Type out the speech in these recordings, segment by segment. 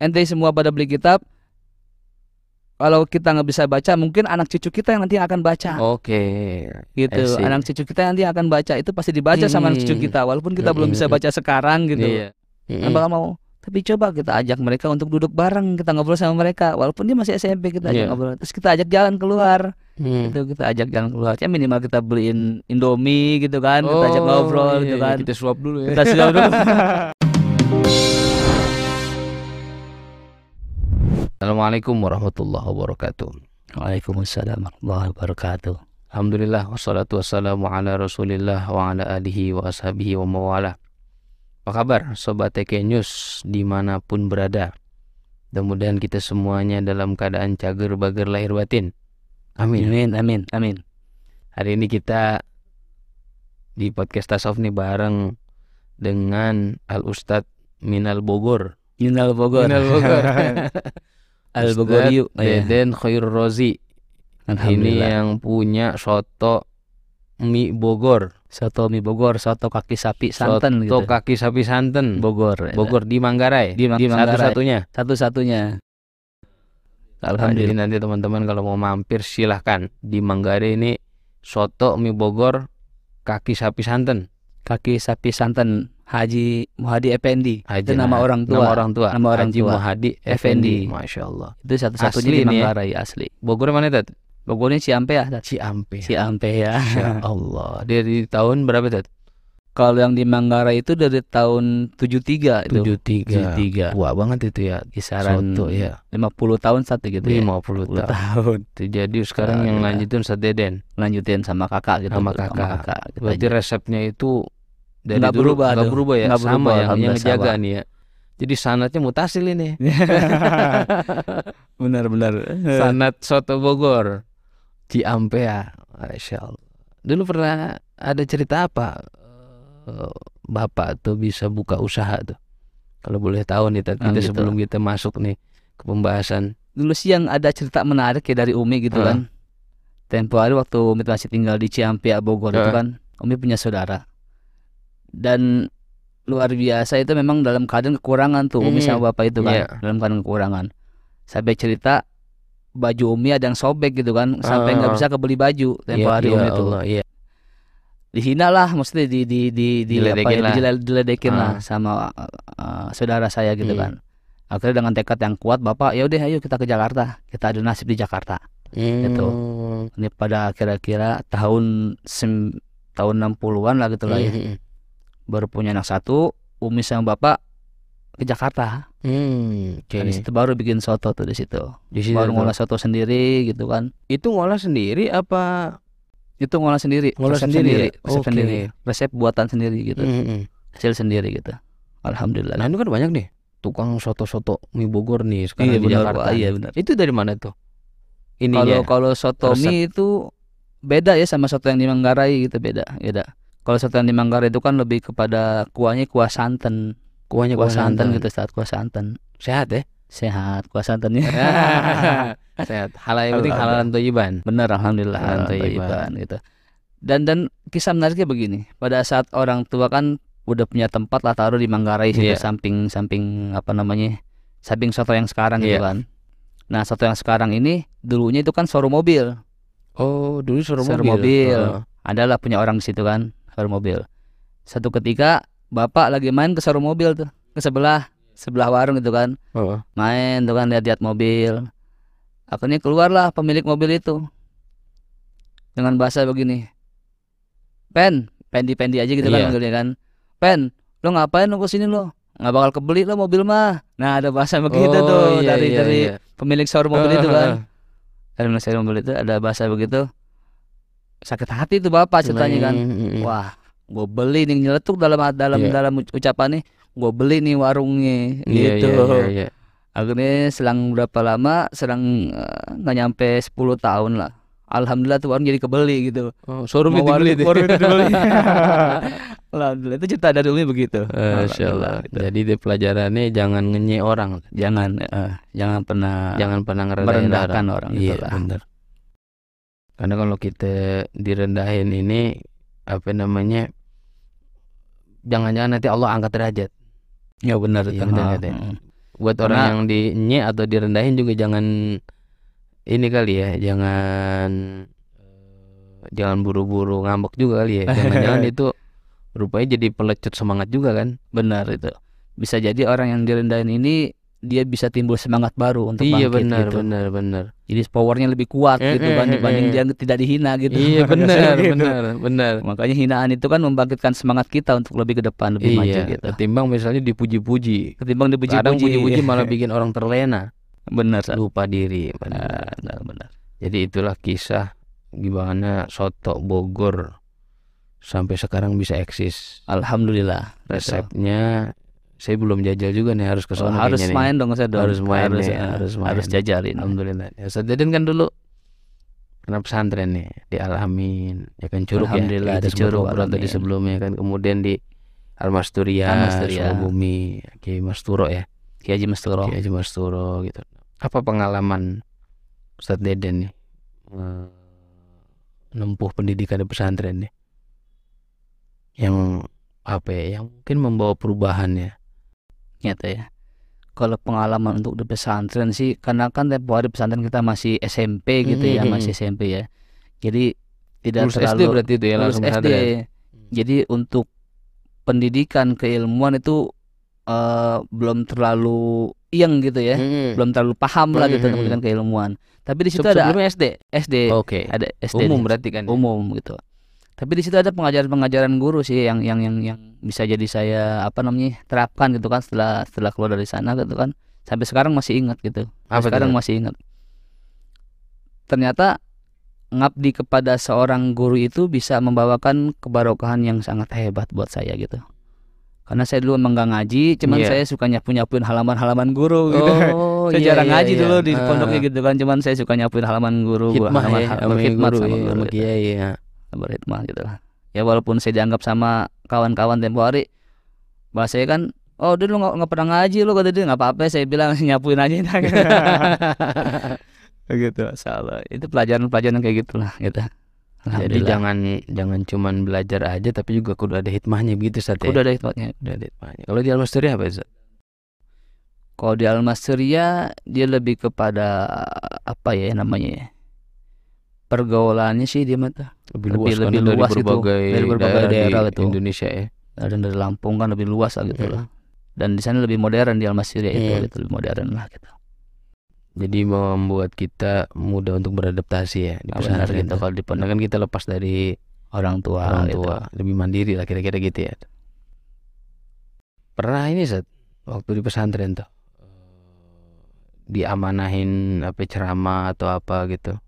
ente semua pada beli kitab kalau kita nggak bisa baca mungkin anak cucu kita yang nanti akan baca Oke. gitu I see. anak cucu kita nanti akan baca itu pasti dibaca sama anak cucu Hmm. kita walaupun kita belum bisa baca sekarang gitu Iya. Mm-mm. bakal mau tapi coba kita ajak mereka untuk duduk bareng kita ngobrol sama mereka walaupun dia masih SMP kita ajak Iya. ngobrol terus kita ajak jalan keluar Hmm. itu kita ajak jalan keluar ya minimal kita beliin Indomie gitu kan kita ajak Oh, ngobrol iya, gitu iya. kan Kita suap dulu ya. kita sudah dulu Assalamualaikum warahmatullahi wabarakatuh. Waalaikumsalam warahmatullahi wabarakatuh Alhamdulillah wassalatu wassalamu ala Rasulillah wa ala alihi wa ashabihi wa mawala. Apa kabar sobat TK News di mana pun berada? Mudah-mudahan kita semuanya dalam keadaan cager bager lahir batin. Amin. amin amin amin Hari ini kita di podcast Tasawuf nih bareng dengan Al Ustadz Minal Bogor. Minal Bogor Minal Bogor. Al Bogoriu Ustadz Deden Khair Rozi. Ini yang punya soto mie Bogor. soto mie Bogor soto kaki sapi santan soto gitu kaki sapi santen. Bogor Bogor di Manggarai. Di Ma- di Manggarai. Satu-satunya. satu-satunya Nah, jadi Alhamdulillah nanti teman-teman kalau mau mampir silahkan di Manggarai ini soto mie Bogor kaki sapi santen. kaki sapi santan Haji Muhadi Effendi Haji itu nama Nah- orang tua Nama orang tua. Nama orang Haji tua. Muhadi Effendi. Masya Allah. itu satu-satunya di ya. Manggarai asli Bogor mana Tat? Bogornya Ciampe ya Tat? Ciampe. Ciampe ya Masya Allah. Dari tahun berapa Tat? kalau yang di Manggarai itu dari tahun 73 itu 73. 73 Wah banget itu ya. kisaran Soto ya. 50 tahun satu gitu ya 50 50 tahun. tahun Itu Jadi sekarang yang Alhamdulillah. lanjutin Ustadz Deden. lanjutin sama kakak gitu Sama kakak. gitu Berarti aja. resepnya itu dari Nggak dulu berubah nggak berubah ya. Nggak sama berubah, yang, yang sama. nih ya. Jadi sanatnya mutasil ini. benar-benar Sanat soto Bogor. Ciampea. Masya Allah. Dulu pernah ada cerita apa? eh, Bapak tuh bisa buka usaha tuh. Kalau boleh tahu nih Tat, Ah, kita gitu. sebelum kita masuk nih ke pembahasan. dulu sih yang ada cerita menarik ya dari Umi gitu Heeh. kan tempo hari waktu Umi masih tinggal di Ciampea Bogor itu Heeh. kan Umi punya saudara dan luar biasa itu memang dalam keadaan kekurangan tuh Umi Hmm, sama bapak itu kan iya. dalam keadaan kekurangan sampai cerita baju Umi ada yang sobek gitu kan sampai nggak Ah. bisa kebeli baju tempo Iya, hari iya Umi tuh Allah, iya. dihina lah maksudnya di di di di apa Diledekin ya, lah. diledekin Ah. lah sama uh, saudara saya gitu Hmm. kan akhirnya dengan tekad yang kuat bapak ya udah ayo kita ke Jakarta kita ada nasib di Jakarta Gitu. Hmm. ini pada kira-kira tahun sem- tahun 60-an lah gitu lah ya Hmm. Baru punya anak satu Umi sama bapak ke Jakarta Hmm, di situ baru bikin soto tuh di situ Di situ baru ngolah soto sendiri gitu kan Itu ngolah sendiri apa? itu ngolah sendiri Ngolah resep sendiri ya? resep Oke. sendiri resep buatan sendiri gitu Hmm. hasil sendiri gitu alhamdulillah Nah, itu kan banyak nih tukang soto-soto mie Bogor nih sekarang Iya, di benar, Jakarta. Iya, benar. Itu dari mana tuh? Ini Kalau kalau soto resep. mie itu beda ya sama soto yang di Manggarai gitu beda, beda. Kalau soto yang di Manggarai itu kan lebih kepada kuahnya kuah santan, kuahnya kuah santan gitu saat kuah santan. Sehat ya? Sehat kuah santannya. Sehat. Halal yang penting halalan toyiban. Bener alhamdulillah Alhamdulillah, thayyiban, gitu. Dan dan kisah menariknya begini, pada saat orang tua kan udah punya tempat lah taruh di Manggarai situ Iya. samping samping apa namanya? Samping soto yang sekarang gitu Iya. kan. Nah, soto yang sekarang ini dulunya itu kan showroom mobil. Oh, dulu suruh Suruh mobil. mobil. Oh. adalah punya orang di situ kan showroom mobil. Satu ketika bapak lagi main ke showroom mobil tuh ke sebelah sebelah warung itu kan. Oh. main tuh kan lihat-lihat mobil. Akhirnya keluarlah pemilik mobil itu. Dengan bahasa begini. Pen pendi pendi aja gitu kan Iya. manggilnya kan. Pen lo ngapain lo ke sini lo nggak bakal kebeli lo mobil mah. Nah ada bahasa begitu Oh, tuh iya, dari iya, dari iya. pemilik showroom mobil itu kan. Dari pemilik showroom mobil itu ada bahasa begitu sakit hati tuh bapak ceritanya kan Hmm, hmm, hmm. Wah, gue beli nih nyeletuk dalam dalam Iya. dalam uc- ucapannya. Gue beli nih warungnya Iya, gitu. iya, iya, iya. Akhirnya selang berapa lama, selang eh, nggak nyampe 10 tahun lah. Alhamdulillah tuh warung jadi kebeli gitu. Oh, showroom itu dibeli warung itu dibeli. Alhamdulillah itu cerita dari Umi begitu. Masya Allah. Gitu. Jadi di pelajarannya jangan ngenye orang, Jangan eh, jangan pernah jangan pernah merendahkan orang. orang Iya, gitu lah. benar. Karena kalau kita direndahin ini apa namanya? Jangan-jangan nanti Allah angkat derajat. Ya benar Iya, itu. benar, benar. buat orang Karena- yang di nye atau direndahin juga jangan ini kali ya jangan eh, jangan buru-buru ngambek juga kali ya jangan-jangan itu rupanya jadi pelecut semangat juga kan benar itu bisa jadi orang yang direndahin ini dia bisa timbul semangat baru untuk iya bangkit benar gitu. benar benar jadi powernya lebih kuat Eh, gitu eh, kan eh, dibanding eh. dia tidak dihina gitu iya benar Gitu. benar benar makanya hinaan itu kan membangkitkan semangat kita untuk lebih ke depan lebih maju iya gitu ketimbang misalnya dipuji-puji ketimbang kadang dipuji-puji puji-puji malah bikin orang terlena benar lupa diri benar. benar benar Jadi itulah kisah gimana soto Bogor sampai sekarang bisa eksis. alhamdulillah Gitu. Resepnya saya belum jajal juga nih harus ke Oh, sana harus kayaknya nih. main dong saya dong Harus main harus, nih, eh, harus harus main. jajalin Alhamdulillah. Ya, Ustaz Deden kan dulu pernah pesantren nih di Alamin, ya kan Curug Alhamdulillah, ya. di Curug, ngobrol tadi sebelumnya kan. Kemudian di Almasturia, Almasturia. Sukabumi, Kiai Masturo ya. Kiai Haji Masturo Kiai Haji Masturo gitu. Apa pengalaman Ustadz Deden nih menempuh pendidikan di pesantren nih? Yang apa ya? Yang mungkin membawa perubahan ya. Nyata ya kalau pengalaman untuk di pesantren sih karena kan tempo hari pesantren kita masih SMP gitu ya Mm-mm. masih SMP ya jadi tidak Lulus terlalu SD berarti itu ya lulus langsung SD pesantren. jadi untuk pendidikan keilmuan itu eh, belum terlalu yang gitu ya Mm-mm. belum terlalu paham lah gitu Mm-mm. pendidikan keilmuan tapi di situ Se- ada SD. SD Oke. ada SD Umum berarti kan. ya? umum gitu tapi di situ ada pengajaran-pengajaran guru sih yang yang yang yang bisa jadi saya apa namanya terapkan gitu kan setelah setelah keluar dari sana gitu kan. Sampai sekarang masih ingat gitu. Apa tuh, sekarang masih ingat. Ternyata ngabdi kepada seorang guru itu bisa membawakan kebarokahan yang sangat hebat buat saya gitu. Karena saya dulu emang gak ngaji cuman Iya. saya suka nyapu nyapuin halaman-halaman guru gitu. Oh, saya iya, jarang iya, ngaji iya. dulu di Ah, pondoknya gitu kan cuman saya suka nyapuin halaman guru Hikmah halaman, ya, halaman sama berkhidmat guru sama ya, guru sama gitu. kiai ya. Berhikmah gitu lah. Ya walaupun saya dianggap sama kawan-kawan tempo hari bahasanya kan oh dia lu nggak pernah ngaji lu kata dia. Nggak apa-apa saya bilang nyapuin aja gitu salah itu pelajaran-pelajaran kayak gitulah gitu. Jadi jangan jangan cuman belajar aja tapi juga kudu ada hikmahnya gitu Ustaz ya. udah ada hikmahnya Udah ada hikmahnya. Kalau di Almasturia apa Ustaz? kalau di Almasteria dia lebih kepada apa ya namanya ya pergaulannya sih dia mah tuh. Lebih, Lebih- luas kan lebih dari luas gitu. berbagai Dari berbagai daerah, daerah di gitu. Indonesia ya. dan dari Lampung kan lebih luas lah gitu Mm. lah dan di sana lebih modern di Almasteria itu Mm. gitu, lebih modern lah gitu Jadi membuat kita mudah untuk beradaptasi ya di Nah, pesantren. gitu kalau di pondok kan kita lepas dari orang tua orang gitu. tua, lebih mandiri lah kira-kira gitu ya. Pernah ini Ustaz, waktu di pesantren tuh diamanahin apa ceramah atau apa gitu.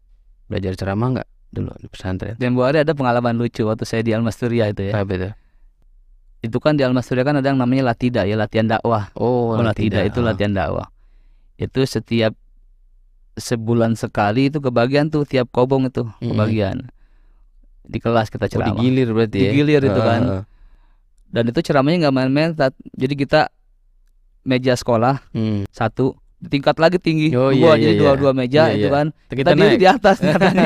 Belajar ceramah nggak dulu di pesantren? Dan Bu Ari ada pengalaman lucu waktu saya di Almasturia itu ya. Apa itu? Itu kan di Almasturia kan ada yang namanya latida ya, latihan dakwah. Oh, Oh, latida itu Ah. latihan dakwah. Itu setiap sebulan sekali itu kebagian tuh tiap kobong itu kebagian. Di kelas kita Oh, ceramah. digilir berarti ya. Digilir itu Ah, kan. ah. Dan itu ceramahnya nggak main-main. Jadi kita meja sekolah Hmm. satu tingkat lagi tinggi Oh, dua iya, jadi iya, dua iya. dua meja Iya, itu iya. kan Kita, kita diri naik. di atas katanya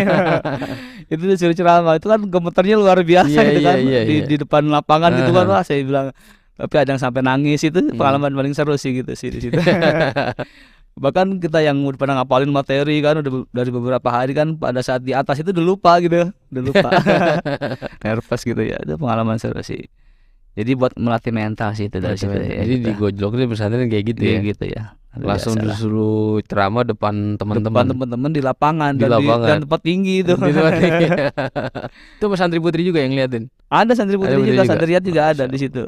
itu disuruh ceramah itu kan gemeternya luar biasa Iya, gitu iya, kan iya, di, iya. di depan lapangan gitu kan Ah. wah saya bilang tapi ada yang sampai nangis itu Hmm. pengalaman paling seru sih gitu sih di situ bahkan kita yang udah pernah ngapalin materi kan udah dari beberapa hari kan pada saat di atas itu udah lupa gitu udah lupa nervous gitu ya itu pengalaman seru sih jadi buat melatih mental sih itu dari situ ya Jadi kita. di gojlok di pesantren kayak gitu Iya, ya. gitu ya Langsung disuruh ceramah depan depan teman-teman. teman-teman di lapangan Di dan, lapangan. dan tempat tinggi itu. Di tempat tinggi. itu Mas santri putri juga yang liatin. ada santri putri Ada putri juga, juga? santriat juga ada Masya di situ.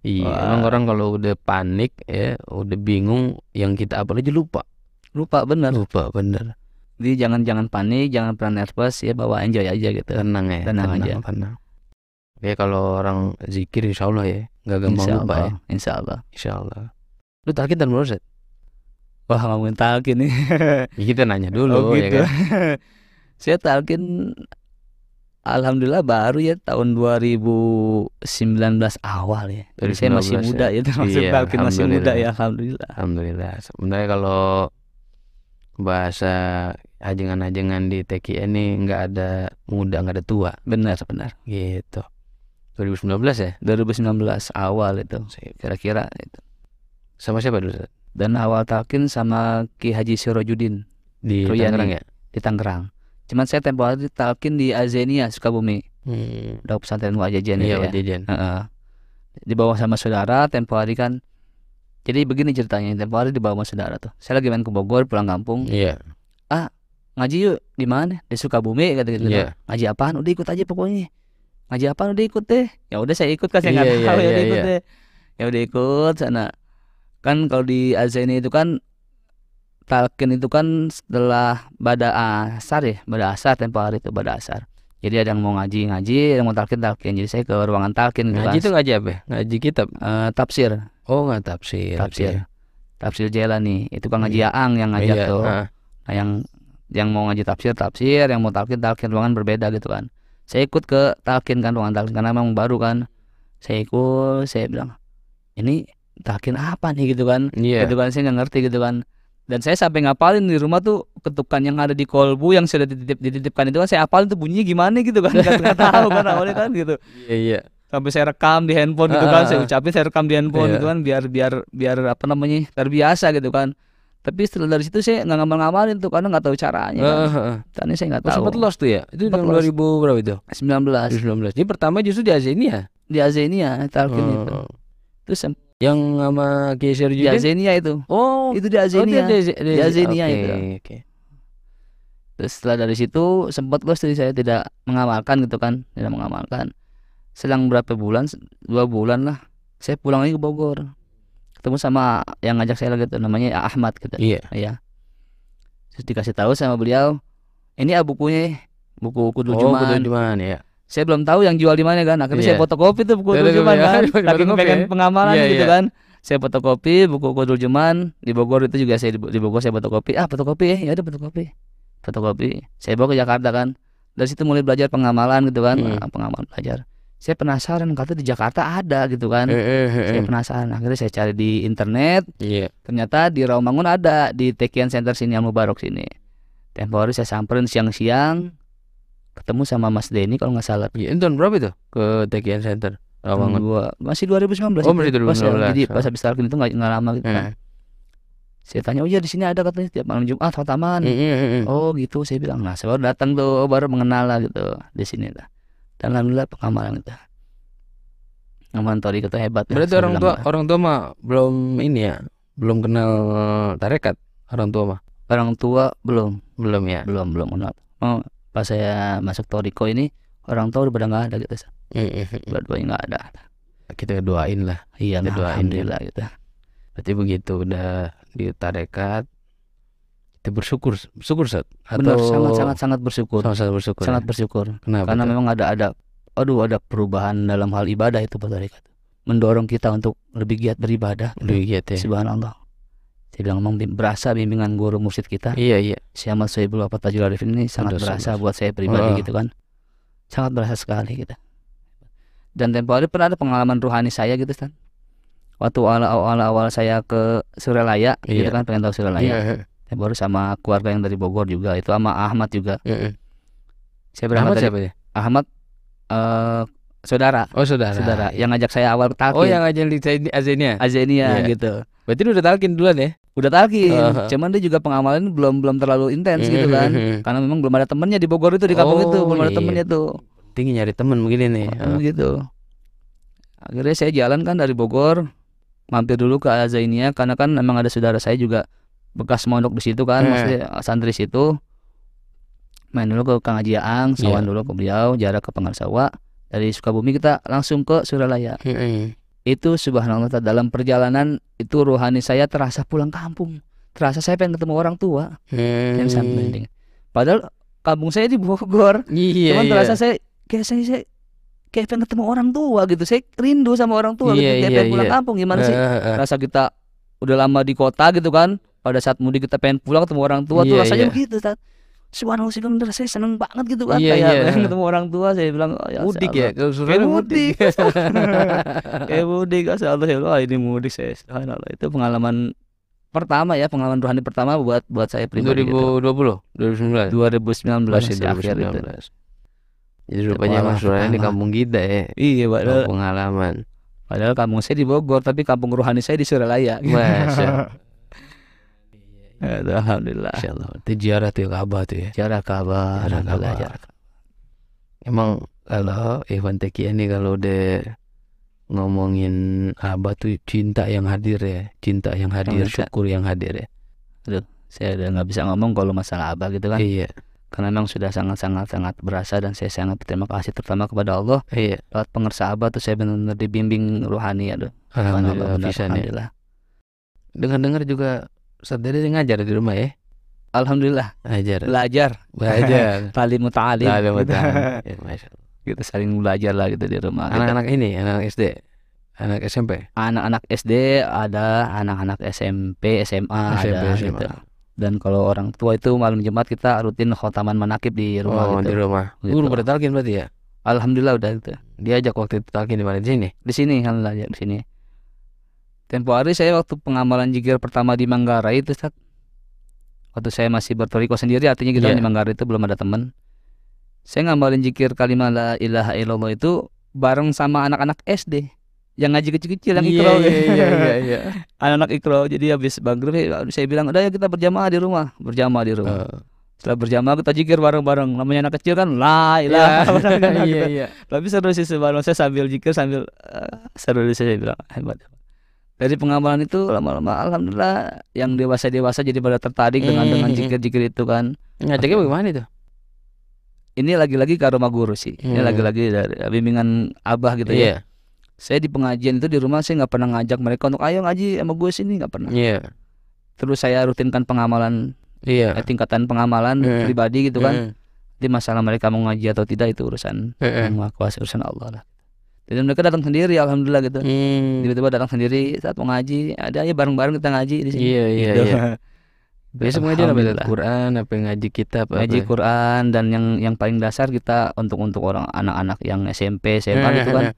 Iya, Wah. emang orang kalau udah panik ya, udah bingung yang kita apa aja lupa. Lupa bener. Lupa bener. Jadi jangan jangan panik, jangan pernah nervous ya bawa enjoy aja gitu. Tenang ya, Tenang aja. tenang. Ya kalau orang zikir insya Allah ya, nggak gampang Insya lupa Allah, ya. insya Allah. Insya Allah. Lu talkin dan Set? Wah ngomongin talkin nih. Ya, kita nanya dulu oh ya gitu. kan. Saya talkin Alhamdulillah baru ya tahun 2019 awal ya. Jadi saya masih 2019 muda ya, termasuk Iya, talkin masih muda ya, alhamdulillah. Alhamdulillah. Sebenarnya kalau bahasa ajengan-ajengan di TKI ini nggak ada muda nggak ada tua Benar, benar. gitu. 2019 ya? 2019 awal itu kira-kira itu. Sama siapa dulu? Dan awal talkin sama Ki Haji Sirojudin Di Ruyani. Tangerang ya? di Tangerang. Cuman saya tempo hari talkin di Azenia Sukabumi, Hmm. udah pesantren Wajajan Iya, ya. Jajan. Heeh. Di bawah sama saudara tempo hari kan. Jadi begini ceritanya, tempo hari di bawah sama saudara tuh. Saya lagi main ke Bogor pulang kampung, Iya. ngaji yuk di mana? Di Sukabumi kata gitu. Iya. Ngaji apaan? Udah ikut aja pokoknya. Ngaji apaan? Udah ikut deh. Ya udah saya ikut kan saya nggak Iya, iya, tahu ya iya, udah ikut iya. deh. Ya udah ikut sana. Kan kalau di Azani itu kan talqin itu kan setelah bada asar ya, bada asar tempo hari itu bada asar. Jadi ada yang mau ngaji ngaji, ada yang mau talqin talqin. Jadi saya ke ruangan talqin gitu Ngaji itu ngaji apa? ya? Ngaji kitab. Eh, tafsir, Oh, nggak tafsir. tafsir. Tafsir Jailani. Itu kan ngaji Iya. Aang yang ngajak Iya, tuh. ah. Nah, yang yang mau ngaji tafsir tafsir, yang mau talqin talqin ruangan berbeda gitu kan. Saya ikut ke talqin kan ruangan talqin karena memang baru kan. Saya ikut, saya bilang ini talqin apa nih gitu kan. Iya. Gitu kan saya nggak ngerti gitu kan. Dan saya sampai ngapalin di rumah tuh ketukan yang ada di kolbu yang sudah dititip, dititipkan itu kan saya apalin tuh bunyinya gimana gitu kan. Nggak tahu kan awalnya kan gitu. Iya, iya. Sampai saya rekam di handphone gitu kan, saya ucapin saya rekam di handphone Iya. gitu kan biar biar biar apa namanya terbiasa gitu kan. Tapi setelah dari situ saya nggak ngamal-ngamalin tuh karena nggak tahu caranya. kan. Karena saya nggak Oh, tahu. sempat lost tuh ya? Itu tahun lost. 2000 berapa itu? 19 2019. Ini pertama justru di Azenia. di Azenia talqin itu. Oh. Terus Yang sama di Syarjudin? Azenia itu. Oh, Itu di oh, Azenia. dia di, Di Azenia Oke, itu. Oke. Terus setelah dari situ sempat lost jadi saya tidak mengamalkan gitu kan, tidak mengamalkan. Selang berapa bulan, dua bulan lah, saya pulang lagi ke Bogor. Ketemu sama yang ngajak saya lagi tuh namanya Ahmad gitu. Iya. Iya. Terus dikasih tahu sama beliau, ini ah bukunya, buku Kudul Oh, Juman. betul Juman ya. Saya belum tahu yang jual di mana kan. Akhirnya saya Iya. fotokopi tuh buku iya. kan. Saking pengen pengamalan Iya, gitu iya. kan. Saya fotokopi buku Kudul Juman di Bogor itu juga saya di, Bogor saya fotokopi. Ah, fotokopi ya. Ya udah fotokopi. Fotokopi. Saya bawa ke Jakarta kan. Dari situ mulai belajar pengamalan gitu kan. Hmm. Nah, pengamalan belajar. Saya penasaran kata di Jakarta ada gitu kan. Eh, eh, eh, Saya eh. penasaran. Akhirnya saya cari di internet. Iya. Ternyata di Rawamangun ada di Tekian Center sini Al Mubarok sini. Tempo hari saya samperin siang-siang ketemu sama Mas Denny kalau nggak salah. Iya, itu tahun berapa itu ke Tekian Center? Rawangan. Dua, masih 2019 Oh, masih Pas, ya, 2019. jadi pas habis talkin itu nggak lama gitu kan. Eh. Saya tanya, oh iya di sini ada katanya tiap malam Jumat khataman. Mm, mm, mm. Oh gitu, saya bilang. Nah, saya baru datang tuh, baru mengenal lah gitu di sini lah. Dan alhamdulillah pengamalan itu. Ngamalan tori itu hebat. ya, Berarti orang tua orang tua mah belum ini ya, belum kenal tarekat orang tua mah. orang tua belum, Belum ya. belum, belum kenal. Oh, pas saya masuk toriko ini orang tua udah pada nggak ada gitu. Mm, mm, mm. Dua-duanya nggak ada. Kita doain lah. Iya, Kita doain alhamdulillah gitu. Berarti begitu udah di tarekat kita bersyukur bersyukur Sat? Benar, sangat sangat sangat bersyukur. sangat bersyukur. sangat ya? bersyukur. Kenapa? karena tuh? memang ada ada aduh ada perubahan dalam hal ibadah itu Pak Tarikat mendorong kita untuk lebih giat beribadah gitu. Lebih giat ya. subhanallah saya bilang memang berasa bimbingan guru mursyid kita Iya iya. si Ahmad Soebul Wafat Tajul Arifin ini sangat Aduh, berasa buat saya pribadi Ah. gitu kan sangat berasa sekali gitu dan tempo hari pernah ada pengalaman ruhani saya gitu kan waktu awal awal awal saya ke Suralaya gitu Iya. kan pengen tahu Suralaya Iya. tempo hari sama keluarga yang dari Bogor juga itu sama Ahmad juga Iya. saya berangkat Ahmad dari siapa ya? Ahmad eh saudara Oh saudara. saudara yang ngajak saya awal talkin Oh yang aja di Azenia. Azenia Iya. gitu Berarti lu udah talkin duluan ya? Udah talkin Uh-huh. cuman dia juga pengamalan belum belum terlalu intens gitu kan Mhm. karena memang belum ada temennya di Bogor itu di kampung itu Oh, belum ada iya. temennya tuh Tinggi nyari temen begini nih. Oh, gitu akhirnya saya jalan kan dari Bogor mampir dulu ke Azania karena kan memang ada saudara saya juga bekas mondok di situ kan Eh. maksudnya santri situ main dulu ke Kang Haji Aang sawan Iya. dulu ke beliau jarak ke Pengarsawa dari Sukabumi kita langsung ke Suralaya Mhm. Itu subhanallah dalam perjalanan itu rohani saya terasa pulang kampung terasa saya pengen ketemu orang tua yang Hmm. penting padahal kampung saya di Bogor Iya. cuman iya. terasa saya kayak saya, saya kayak pengen ketemu orang tua gitu saya rindu sama orang tua gitu Iya, kayak iya, pengen pulang iya. kampung gimana sih Eh, eh, eh. rasa kita udah lama di kota gitu kan pada saat mudik kita pengen pulang ketemu orang tua tuh Iya, rasanya iya. begitu Tad. Subhanallah sih bener saya seneng banget gitu kan. Iya, kayak pengen ketemu orang tua saya bilang oh, ya mudik Allah. ya kayak Surabaya mudik. Kayak mudik Allah saya bilang, wah ini mudik saya subhanallah. Itu pengalaman pertama ya pengalaman rohani pertama buat buat saya pribadi gitu. 2020 2019 2019 masih masih akhir itu. 2019 jadi rupanya pengalaman Surabaya di kampung kita ya. Iya padahal pengalaman padahal kampung saya di Bogor tapi kampung rohani saya di Suralaya. Masya Aduh, alhamdulillah. Masya Allah. Itu ziarah tuh Ka'bah tuh ya. Jarak kabar, Jarak alhamdulillah, Ka'bah. Emang kalau Ivan Teki ini kalau udah ngomongin Abah tuh cinta yang hadir ya, cinta yang hadir, syukur yang hadir ya. Saya udah nggak bisa ngomong kalau masalah abah gitu kan. Iya, Karena memang sudah sangat-sangat sangat berasa dan saya sangat berterima kasih terutama kepada Allah iya. lewat pengersa abah tuh saya benar-benar dibimbing rohani ya. Alhamdulillah nih. alhamdulillah. Dengar-dengar juga Dede ngajar di rumah ya. Alhamdulillah Ngajar. belajar Belajar. talim muta'alim Ada gitu. betul. Ya, Masya Allah. gitu saling belajar lah gitu di rumah gitu. Anak-anak ini, anak SD, anak SMP, anak-anak SD ada anak-anak SMP SMA SMP, ada SMA. gitu dan kalau orang tua itu malam Jumat kita rutin khotaman manakib di rumah Oh, di gitu. rumah. Gitu. Guru pada talkin berarti ya? Alhamdulillah udah gitu. Diajak waktu itu talkin di mana di sini? Di sini alhamdulillah di sini. Tempo hari saya waktu pengamalan jikir pertama di Manggarai itu Ustaz. Waktu saya masih bertoriko sendiri artinya kan Iya. di Manggarai itu belum ada teman. Saya ngamalin jikir kalimat la ilaha illallah itu bareng sama anak-anak SD yang ngaji kecil-kecil yang ikro iya, iya, iya, iya. anak-anak ikro jadi habis maghrib ya, saya bilang udah ya kita berjamaah di rumah berjamaah di rumah Oh. setelah berjamaah kita jikir bareng-bareng namanya anak kecil kan la ilaha Iya, iya, iya. tapi seru sih sebelum saya sambil jikir sambil eh, seru sih saya bilang hebat dari pengamalan itu lama-lama alhamdulillah yang dewasa dewasa jadi pada tertarik dengan Hmm, dengan hmm, jikir jikir itu kan. Ngajaknya bagaimana itu? ini lagi-lagi ke rumah guru sih. Ini Hmm. lagi-lagi dari bimbingan abah gitu ya. Iya, saya di pengajian itu di rumah saya nggak pernah ngajak mereka untuk ayo ngaji sama gue sini. Nggak pernah. Iya, terus saya rutinkan pengamalan. Iya. eh, tingkatan pengamalan Hmm. pribadi gitu kan. Mm, di masalah mereka mau ngaji atau tidak itu urusan mm. yang maha kuasa urusan Allah lah jadi mereka datang sendiri alhamdulillah gitu Hmm. tiba-tiba datang sendiri saat mau ngaji ada ya bareng-bareng kita ngaji di sini Iya, iya, Gitu. iya. Biasa pengajian apa? itu? Quran, apa ngaji kitab apa? ngaji Quran dan yang yang paling dasar kita untuk untuk orang anak-anak yang SMP SMA gitu kan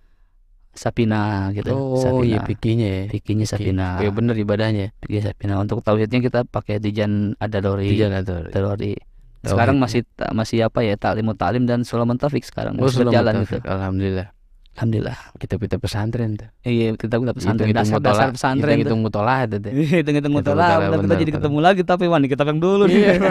Sapina gitu Oh, Sapina iya pikirnya ya. Fikihnya Sapina Iya bener ibadahnya. Fikih Sapina untuk tauhidnya kita pakai Dijan Adalori Tiga atau Adalori sekarang masih ta- masih apa ya taklim taklim dan Sulaiman Taufik sekarang Oh, masih berjalan gitu Alhamdulillah. Alhamdulillah Kita kita pesantren tuh. iya kita kita pesantren Hitung-hitung dasar dasar mutola- pesantren tuh Hitung-hitung mutolah itu deh. Iya, hitung-hitung Hitung mutola, mutola, kita jadi ketemu lagi tapi wani kita yang dulu nih. Iya.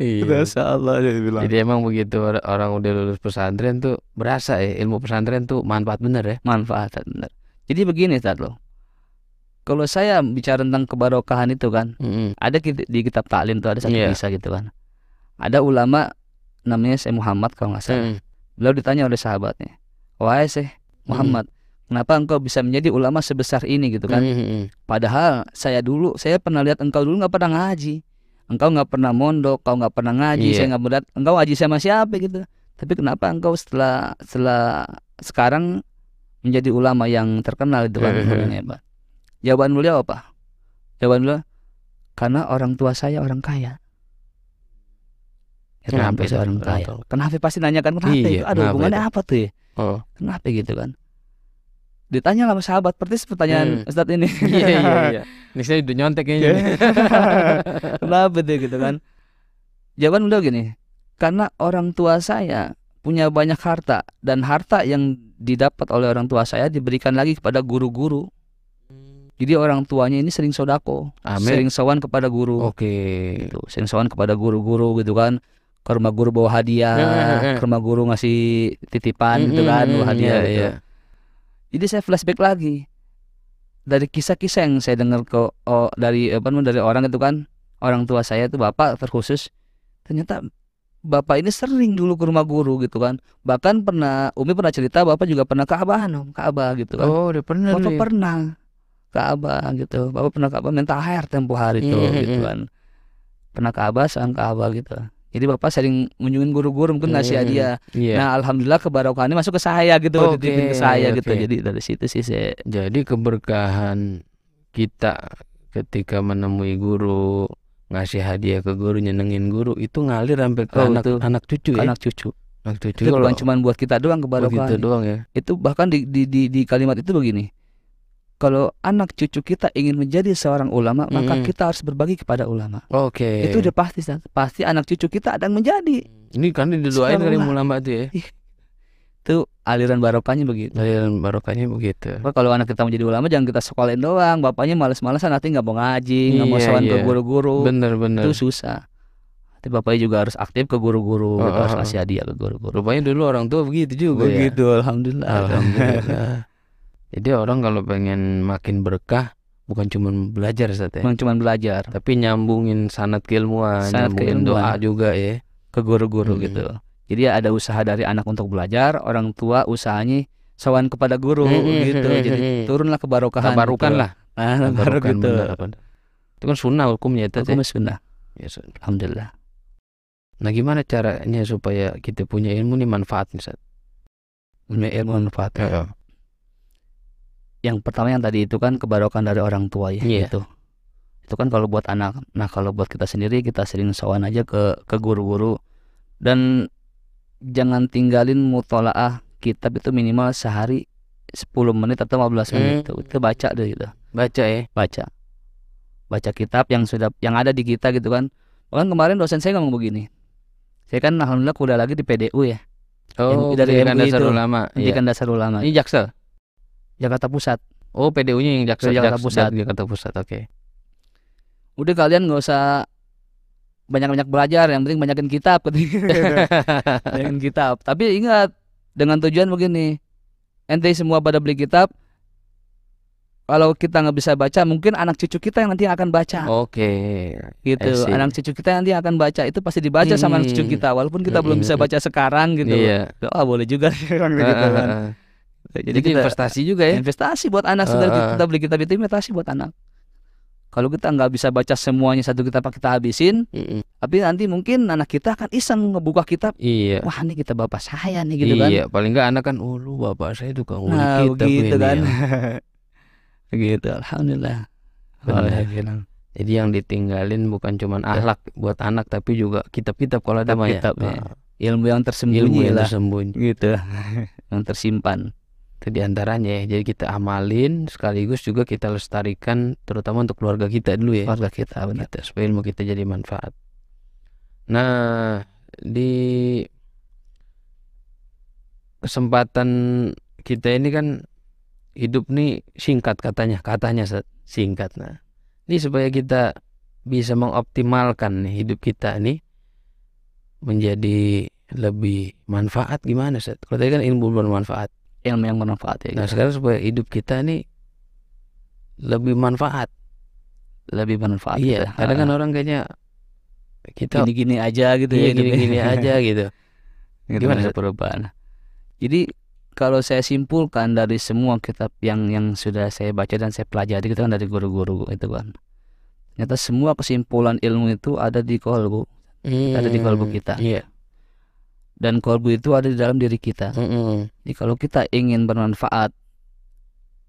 Iya. Masya Allah dia bilang. Jadi emang begitu or- orang udah lulus pesantren tuh berasa ya ilmu pesantren tuh manfaat bener ya. manfaat benar. Jadi begini Ustaz loh. Kalau saya bicara tentang kebarokahan itu kan, Mm-mm. ada ki- di kitab taklim tuh ada satu Iya. kisah gitu kan. Ada ulama namanya Syekh Muhammad kalau nggak salah. Mm. Beliau ditanya oleh sahabatnya, "Wahai Syekh Muhammad, kenapa engkau bisa menjadi ulama sebesar ini gitu kan? Mm-mm. Padahal saya dulu, saya pernah lihat engkau dulu nggak pernah ngaji. Engkau nggak pernah mondok, kau nggak pernah ngaji. Iya. Saya nggak melihat engkau ngaji sama siapa gitu. Tapi kenapa engkau setelah setelah sekarang menjadi ulama yang terkenal itu kan hebat. Jawaban beliau apa? Jawaban beliau karena orang tua saya orang kaya. Kenapa kenapa itu? orang kaya? Kenapa pasti nanyakan kenapa Iya, kenapa hubungannya itu? apa tuh ya? Oh. Kenapa gitu kan? Ditanya sama sahabat, persis pertanyaan Hmm. Ini. Iya iya iya. Ini saya udah nyontek kayaknya. nih. Kenapa tuh gitu kan? Jawaban beliau gini, karena orang tua saya punya banyak harta dan harta yang didapat oleh orang tua saya diberikan lagi kepada guru-guru. Jadi orang tuanya ini sering sodako, Amin. sering sowan kepada guru, Oke. gitu. sering sowan kepada guru-guru gitu kan. Ke rumah guru bawa hadiah, ke rumah guru ngasih titipan gitu kan, bawa hadiah Iya, gitu. iya. Jadi saya flashback lagi. Dari kisah-kisah yang saya dengar ke oh, dari apa namanya, dari orang itu kan orang tua saya itu bapak terkhusus ternyata bapak ini sering dulu ke rumah guru gitu kan. Bahkan pernah Umi pernah cerita bapak juga pernah ke Abah Om ke Abah gitu kan. Oh, udah pernah bapak nih. pernah ke Abah gitu. Bapak pernah ke Abah minta air tempo hari itu Hmm, gitu kan. Pernah ke Abah sekarang ke Abah gitu jadi bapak sering kunjungin guru-guru mungkin ngasih Hmm, hadiah Iya. nah alhamdulillah kebarokahannya masuk ke saya gitu dititipin ke saya gitu. Oke. jadi dari situ sih saya Jadi keberkahan kita ketika menemui guru ngasih hadiah ke guru nyenengin guru itu ngalir sampai ke Oh, anak itu. anak cucu ya? anak cucu. Anak cucu itu kalau bukan cuma buat kita doang begitu kebarokahan doang ya? Itu bahkan di, di di di kalimat itu begini kalau anak cucu kita ingin menjadi seorang ulama maka Mm-mm. kita harus berbagi kepada ulama. Oke. Itu udah pasti pasti anak cucu kita akan menjadi. Ini kan didoain kali lah. ulama tuh ya? Itu aliran barokahnya begitu. Aliran barokahnya begitu. Kalau anak kita mau jadi ulama jangan kita sekolahin doang. Bapaknya males-malesan nanti nggak mau ngaji nggak mau Iya, sowan ke iya. guru-guru. Bener bener. Itu susah. Nanti bapaknya juga harus aktif ke guru-guru Oh, gitu, harus oh, oh. kasih hadiah ke guru-guru. Rupanya dulu orang tua begitu juga ya? Begitu alhamdulillah. Alhamdulillah jadi orang kalau pengen makin berkah bukan cuma belajar Ustaz ya emang cuma belajar tapi nyambungin sanat keilmuan Sanad nyambungin doa keilmuan. juga ya ke guru-guru Hmm. gitu jadi ada usaha dari anak untuk belajar orang tua usahanya sowan kepada guru Hmm, gitu hmm, jadi hmm. turunlah kebarokahan tabarukan gitu. lah ah baru tabarukan gitu itu kan sunnah hukumnya itu Hukumnya sunnah ya, Ustaz. alhamdulillah nah gimana caranya supaya kita punya ilmu nih manfaat nih Ustaz? punya ilmu manfaat Heeh. Yang pertama yang tadi itu kan kebarokan dari orang tua ya Iya. gitu. Itu kan kalau buat anak nah kalau buat kita sendiri kita sering sowan aja ke ke guru-guru. Dan jangan tinggalin mutolaah kitab itu minimal sehari 10 menit atau 15 menit Hmm. itu kita baca deh gitu. Baca ya? Baca. Baca kitab yang sudah yang ada di kita gitu kan. Bahkan kemarin dosen saya ngomong begini. Saya kan alhamdulillah kuliah lagi di PDU ya. Oh dari MUI dasar itu. ulama iya. pendidikan dasar ulama. Ini jaksel Jakarta Pusat oh PDU-nya yang jaksel Jakarta Jaks- Pusat. Jakarta Pusat oke udah kalian nggak usah banyak-banyak belajar yang penting banyakin kitab banyakin kitab tapi ingat dengan tujuan begini ente semua pada beli kitab kalau kita nggak bisa baca mungkin anak cucu kita yang nanti akan baca oke gitu I see. anak cucu kita nanti akan baca itu pasti dibaca sama anak cucu Hmm. kita walaupun kita belum bisa Hmm. baca sekarang gitu iya oh boleh juga gitu kan. Jadi jadi kita investasi juga ya. investasi buat anak saudara Heeh. kita beli kitab itu investasi buat anak. Kalau kita nggak bisa baca semuanya satu kitab kita habisin Mm-mm. tapi nanti mungkin anak kita akan iseng ngebuka kitab. Iya. Wah ini kita bapak saya nih gitu kan. Iya paling nggak anak kan oh lu bapak saya tukang ngulik nah kitab ini. kan. Ya. begitu. Alhamdulillah. Bilang. jadi yang ditinggalin bukan cuman ahlak buat anak tapi juga kitab-kitab kalau ada ya Kitab, ya. Ah, ilmu yang tersembunyi ilmu yang lah. tersembunyi. Gitu. Yang tersimpan itu di antaranya ya. Jadi kita amalin sekaligus juga kita lestarikan terutama untuk keluarga kita dulu ya. Keluarga kita benar. Kita supaya ilmu kita jadi manfaat. Nah di kesempatan kita ini kan hidup nih singkat katanya katanya singkat. Nah ini supaya kita bisa mengoptimalkan nih hidup kita nih menjadi lebih manfaat gimana Sat? Kalau tadi kan ilmu bermanfaat. Ilmu yang bermanfaat ya Nah gitu. sekarang supaya hidup kita nih lebih manfaat. lebih bermanfaat iya. gitu. Kadang kan orang kayaknya kita gini-gini aja gitu iya ya hidupnya. gini-gini aja gitu. Gitu, Gimana, Sat? perubahan jadi kalau saya simpulkan dari semua kitab yang yang sudah saya baca dan saya pelajari itu kan dari guru-guru itu kan ternyata semua kesimpulan ilmu itu ada di kolbu Ada di kalbu Hmm, kita. Iya. Dan kolbu itu ada di dalam diri kita Mm-mm. jadi kalau kita ingin bermanfaat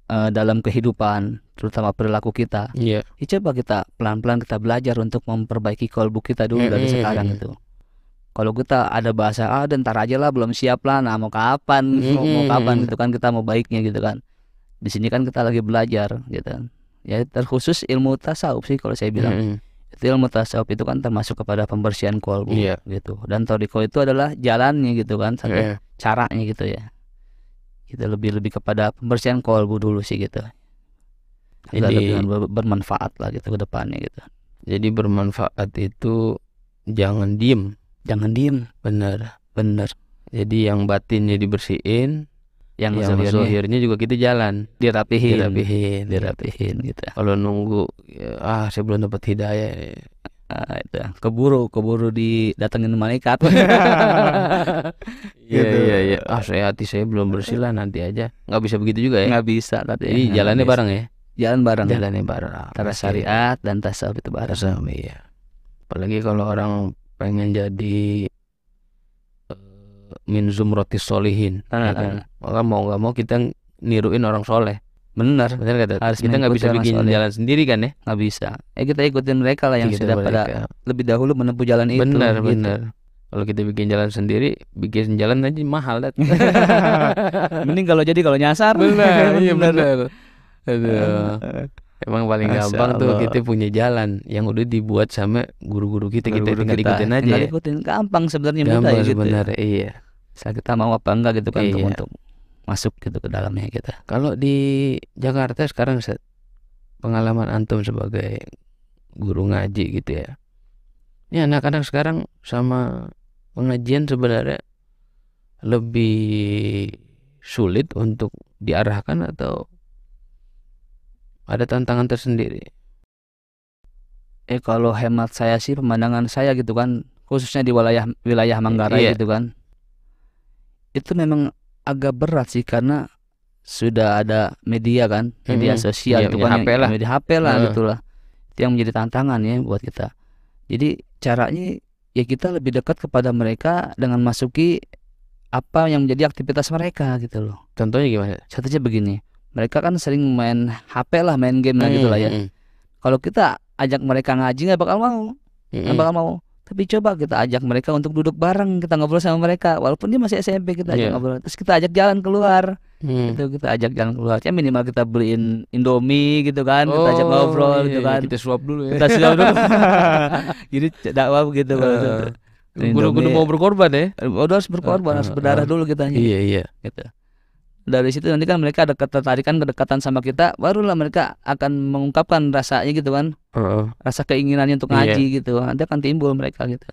eh, dalam kehidupan terutama perilaku kita Iya. ya coba kita pelan-pelan kita belajar untuk memperbaiki kolbu kita dulu dari Mm-mm. sekarang itu kalau kita ada bahasa ah dan ntar aja lah belum siap lah nah mau kapan mau, mau Mm-mm. kapan gitu kan kita mau baiknya gitu kan di sini kan kita lagi belajar gitu kan ya terkhusus ilmu tasawuf sih kalau saya bilang Mm-mm. itu ilmu tasawuf itu kan termasuk kepada pembersihan kolbu Iya. gitu. Dan toriko itu adalah jalannya gitu kan satu Iya. caranya gitu ya. Kita lebih lebih kepada pembersihan kolbu dulu sih gitu. Agar Jadi- lebih ber- bermanfaat lah gitu ke depannya gitu. Jadi bermanfaat itu jangan diem, jangan diem. Bener. bener Jadi yang batinnya dibersihin, yang, yang zahirnya zohirnya juga kita jalan, dirapihin dirapihin. dirapihin gitu Kalau nunggu, ya, ah saya belum dapat hidayah. Nah, itu keburu keburu didatengin malaikat Iya Gitu. iya iya. Ah saya hati saya belum bersih lah nanti aja. Nggak bisa begitu juga ya. nggak bisa tapi Jadi jalannya bareng ya. jalan bareng Jalannya bareng. antara Oke. syariat dan tasawuf itu bareng Tasawuf, iya. Apalagi kalau orang pengen jadi min zumratis solihin, Ah, ya kan? Maka mau nggak mau kita niruin orang soleh. bener Benar kata. Harus kita nggak bisa bikin soleh. jalan sendiri kan ya? nggak bisa eh kita ikutin mereka lah yang Kita sudah pada lebih dahulu menempuh jalan itu Benar gitu. benar. Kalau kita bikin jalan sendiri, bikin jalan aja mahal dat. mending kalau jadi kalau nyasar benar, iya benar. Aduh. Emang paling Masya gampang tuh Allah. kita punya jalan yang udah dibuat sama guru-guru kita, kita Guru-guru tinggal ikutin aja. tinggal ya. ikutin gampang sebenarnya Gampang ya gitu sebenarnya, iya. Misalnya kita mau apa enggak gitu kan untuk, Iya. untuk masuk gitu ke dalamnya kita. Kalau di Jakarta sekarang Ustaz, pengalaman antum sebagai guru ngaji gitu ya. Ini anak-anak sekarang sama pengajian sebenarnya lebih sulit untuk diarahkan atau ada tantangan tersendiri. Eh kalau hemat saya sih pemandangan saya gitu kan khususnya di wilayah wilayah Manggarai Iya. gitu kan. Itu memang agak berat sih karena sudah ada media kan, media sosial Iya, itu media kan HP yang- lah. media HP lah Heeh. gitu lah. Itu yang menjadi tantangan ya buat kita. Jadi caranya ya kita lebih dekat kepada mereka dengan masuki apa yang menjadi aktivitas mereka gitu loh. Contohnya gimana? Contohnya begini, mereka kan sering main HP lah, main game lah gitu lah ya. Hmm, Kalau kita ajak mereka ngaji nggak bakal mau, hmm, nggak bakal mau. Tapi coba kita ajak mereka untuk duduk bareng, kita ngobrol sama mereka, walaupun dia masih SMP kita ajak Iya. ngobrol. Terus kita ajak jalan keluar, hmm. itu kita ajak jalan keluar. Ya minimal kita beliin Indomie gitu kan, kita ajak ngobrol iya, gitu iya, kan. Kita suap dulu ya. Kita siap dulu. Jadi dakwah begitu. Eh, Indomie. Kudu-kudu mau berkorban ya. Udah harus berkorban, harus Eh, berdarah eh, dulu kita Iya, iya. gitu. Dari situ nanti kan mereka ada ketertarikan, kedekatan sama kita, barulah mereka akan mengungkapkan rasanya gitu kan, Heeh. rasa keinginannya untuk Iya. ngaji gitu. Nanti akan timbul mereka gitu.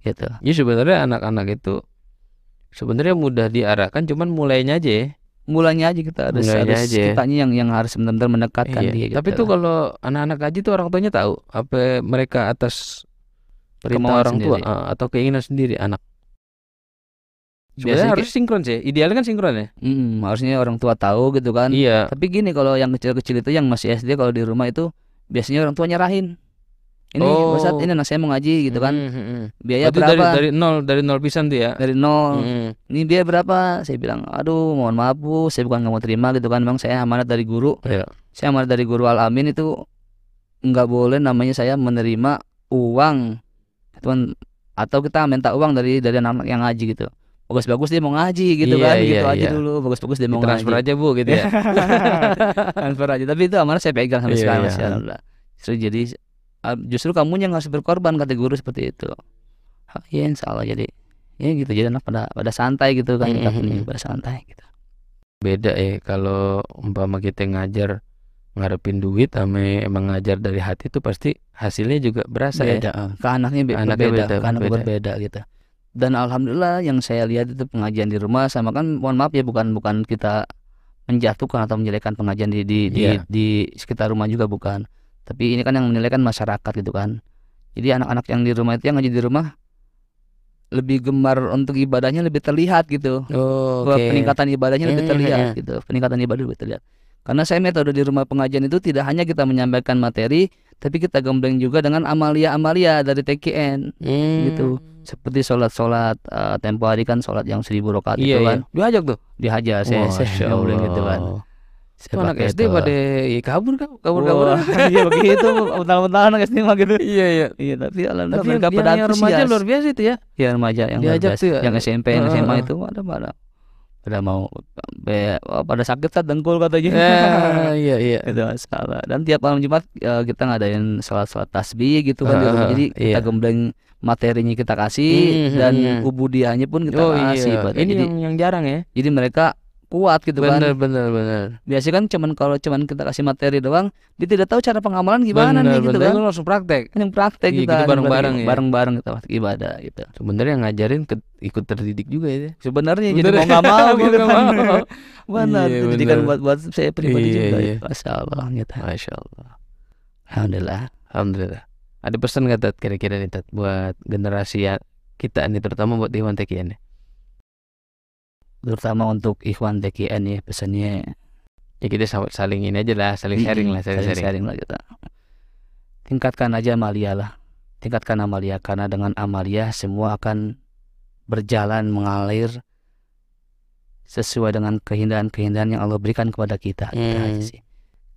Gitu. Ya sebenarnya anak-anak itu sebenarnya mudah diarahkan cuman mulainya aja ya. Mulanya aja kita harus Mulainya harus aja ya. kitanya yang yang harus benar-benar mendekatkan Iya. dia gitu. Tapi tuh kalau anak-anak ngaji tuh orang tuanya tahu apa mereka atas perintah Kemauan orang tua sendiri. eh, atau keinginan sendiri anak. Sebenarnya Biasanya harus sinkron sih. Idealnya kan sinkron ya. Mm, harusnya orang tua tahu gitu kan. Iya. Tapi gini kalau yang kecil-kecil itu yang masih SD kalau di rumah itu biasanya orang tua nyerahin. Ini Oh. Ustadz, ini anak saya mau ngaji gitu kan. Hmm, hmm, hmm. Biaya Berarti dari berapa? dari nol dari nol pisan tuh ya. Dari nol. Hmm. Ini biaya berapa? Saya bilang, aduh mohon maaf bu, saya bukan nggak mau terima gitu kan. Memang saya amanat dari guru. Iya. Saya amanat dari guru Al Amin itu nggak boleh namanya saya menerima uang, kan. Atau kita minta uang dari dari anak yang ngaji gitu. Bagus-bagus dia mau ngaji gitu Iya, kan, iya, gitu aja iya. dulu. Bagus-bagus dia mau Transfer ngaji. aja bu gitu ya. transfer aja tapi itu amanah saya pegang sampai Iya, sekarang iya. masih alhamdulillah justru jadi justru kamu yang harus berkorban kata guru seperti itu iya insya Allah jadi ya gitu jadi anak pada pada santai gitu kan Mm, kita mm, punya mm. pada santai gitu Beda ya kalau umpama kita ngajar ngarepin duit sama emang ngajar dari hati tuh pasti hasilnya juga berasa ya. beda ah. ke anaknya, be- Anaknya berbeda beda, ke berbeda. berbeda gitu dan alhamdulillah yang saya lihat itu pengajian di rumah sama kan mohon maaf ya bukan bukan kita menjatuhkan atau menjelekkan pengajian di di di, Iya. di sekitar rumah juga bukan tapi ini kan yang menilai kan masyarakat gitu kan jadi anak-anak yang di rumah itu yang ngaji di rumah lebih gemar untuk ibadahnya lebih terlihat gitu Oh, oke. peningkatan ibadahnya lebih Hmm, terlihat hmm, hmm. gitu peningkatan ibadah lebih terlihat karena saya metode di rumah pengajian itu tidak hanya kita menyampaikan materi tapi kita gembleng juga dengan amalia-amalia dari TKN Hmm. gitu. seperti sholat-sholat eh, tempo hari kan sholat yang seribu rakaat Iya, itu iya. kan Diajak tuh. dihajar saya saya gembleng gitu kan Itu anak SD itu. pada ya, kabur kan kabur kabur. Iya begitu mentah-mentah anak SD mah gitu Iya iya. iya tapi alhamdulillah Tapi yang, yang, remaja luar biasa itu ya. ya remaja yang Diajak luar biasa. tuh ya. yang SMP yang SMA itu ada pada pada mau be- wah, pada sakit kan dengkul katanya Eh, iya iya. itu masalah dan tiap malam Jumat eh, kita ngadain sholat-sholat tasbih gitu kan di rumah. Heeh, jadi kita iya. gembleng materinya kita kasih Hmm, dan hmm. ubudiahnya pun kita Oh kasih iya. Ini jadi yang yang jarang ya. jadi mereka kuat gitu kan Bener bener bener. biasanya kan cuman kalau cuman kita kasih materi doang dia tidak tahu cara pengamalan gimana bener, nih gitu bener. kan langsung praktek. Kan yang praktek Iya, kita gitu bareng-bareng ya. bareng-bareng kita waktu ibadah gitu Sebenarnya ngajarin ke- ikut terdidik juga ya. sebenarnya jadi Bener mau ya? nggak mau gitu kan mau. benar Iya, pendidikan bener. buat buat saya pribadi Iya, juga iya. ya. Masya Allah gitu Masya Allah. alhamdulillah Alhamdulillah. Ada pesan nggak Tat kira-kira nih Tat buat generasi ya kita nih terutama buat Iwan Tekian nih. Terutama untuk ikhwan TKN ya pesannya. Ya kita sa- saling ini aja lah, saling sharing lah, saling saling sharing. sharing lah kita. Tingkatkan aja amalia lah. Tingkatkan amalia karena dengan amalia semua akan berjalan mengalir sesuai dengan keindahan-keindahan yang Allah berikan kepada kita. Hmm. aja sih.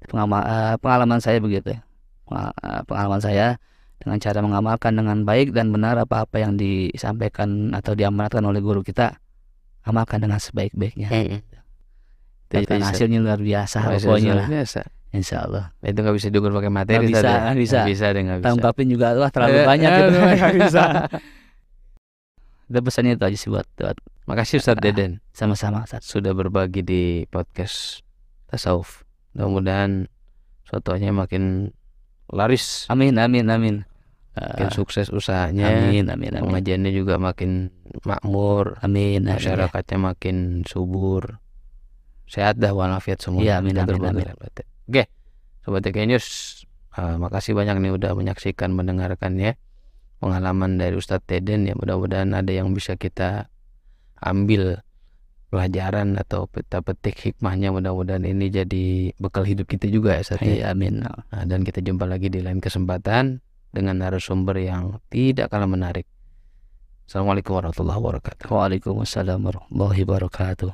Pengama- eh, pengalaman saya begitu ya. Eh, pengalaman saya dengan cara mengamalkan dengan baik dan benar apa-apa yang disampaikan atau diamanatkan oleh guru kita amalkan dengan sebaik-baiknya Hmm. Itu bisa. hasilnya luar biasa pokoknya lah biasa. insya Allah itu nggak bisa diukur pakai materi bisa, Tat, ya? nggak bisa. Nggak bisa deh kita bisa. ungkapin juga wah terlalu Eh, banyak gitu nggak bisa. Kita pesannya itu aja sih buat, buat Makasih Ustadz Deden sama-sama Ustaz. sudah berbagi di podcast tasawuf. Mudah-mudahan suatunya makin laris, Amin amin amin. Makin Eh, sukses usahanya, amin amin amin. pengajiannya juga makin makmur, Amin amin. ya. masyarakatnya makin subur, sehat dah walafiat semua. Iya, amin, Kita amin, amin. rahmat. Oke, sobat TK News, eh, makasih banyak nih udah menyaksikan, mendengarkan ya pengalaman dari Ustadz Teden ya. Mudah-mudahan ada yang bisa kita ambil pelajaran atau peta petik hikmahnya. Mudah-mudahan ini jadi bekal hidup kita juga ya Ustadz. ya. Iya amin. Nah, dan kita jumpa lagi di lain kesempatan dengan narasumber yang tidak kalah menarik. Assalamualaikum warahmatullahi wabarakatuh. Waalaikumsalam warahmatullahi wabarakatuh.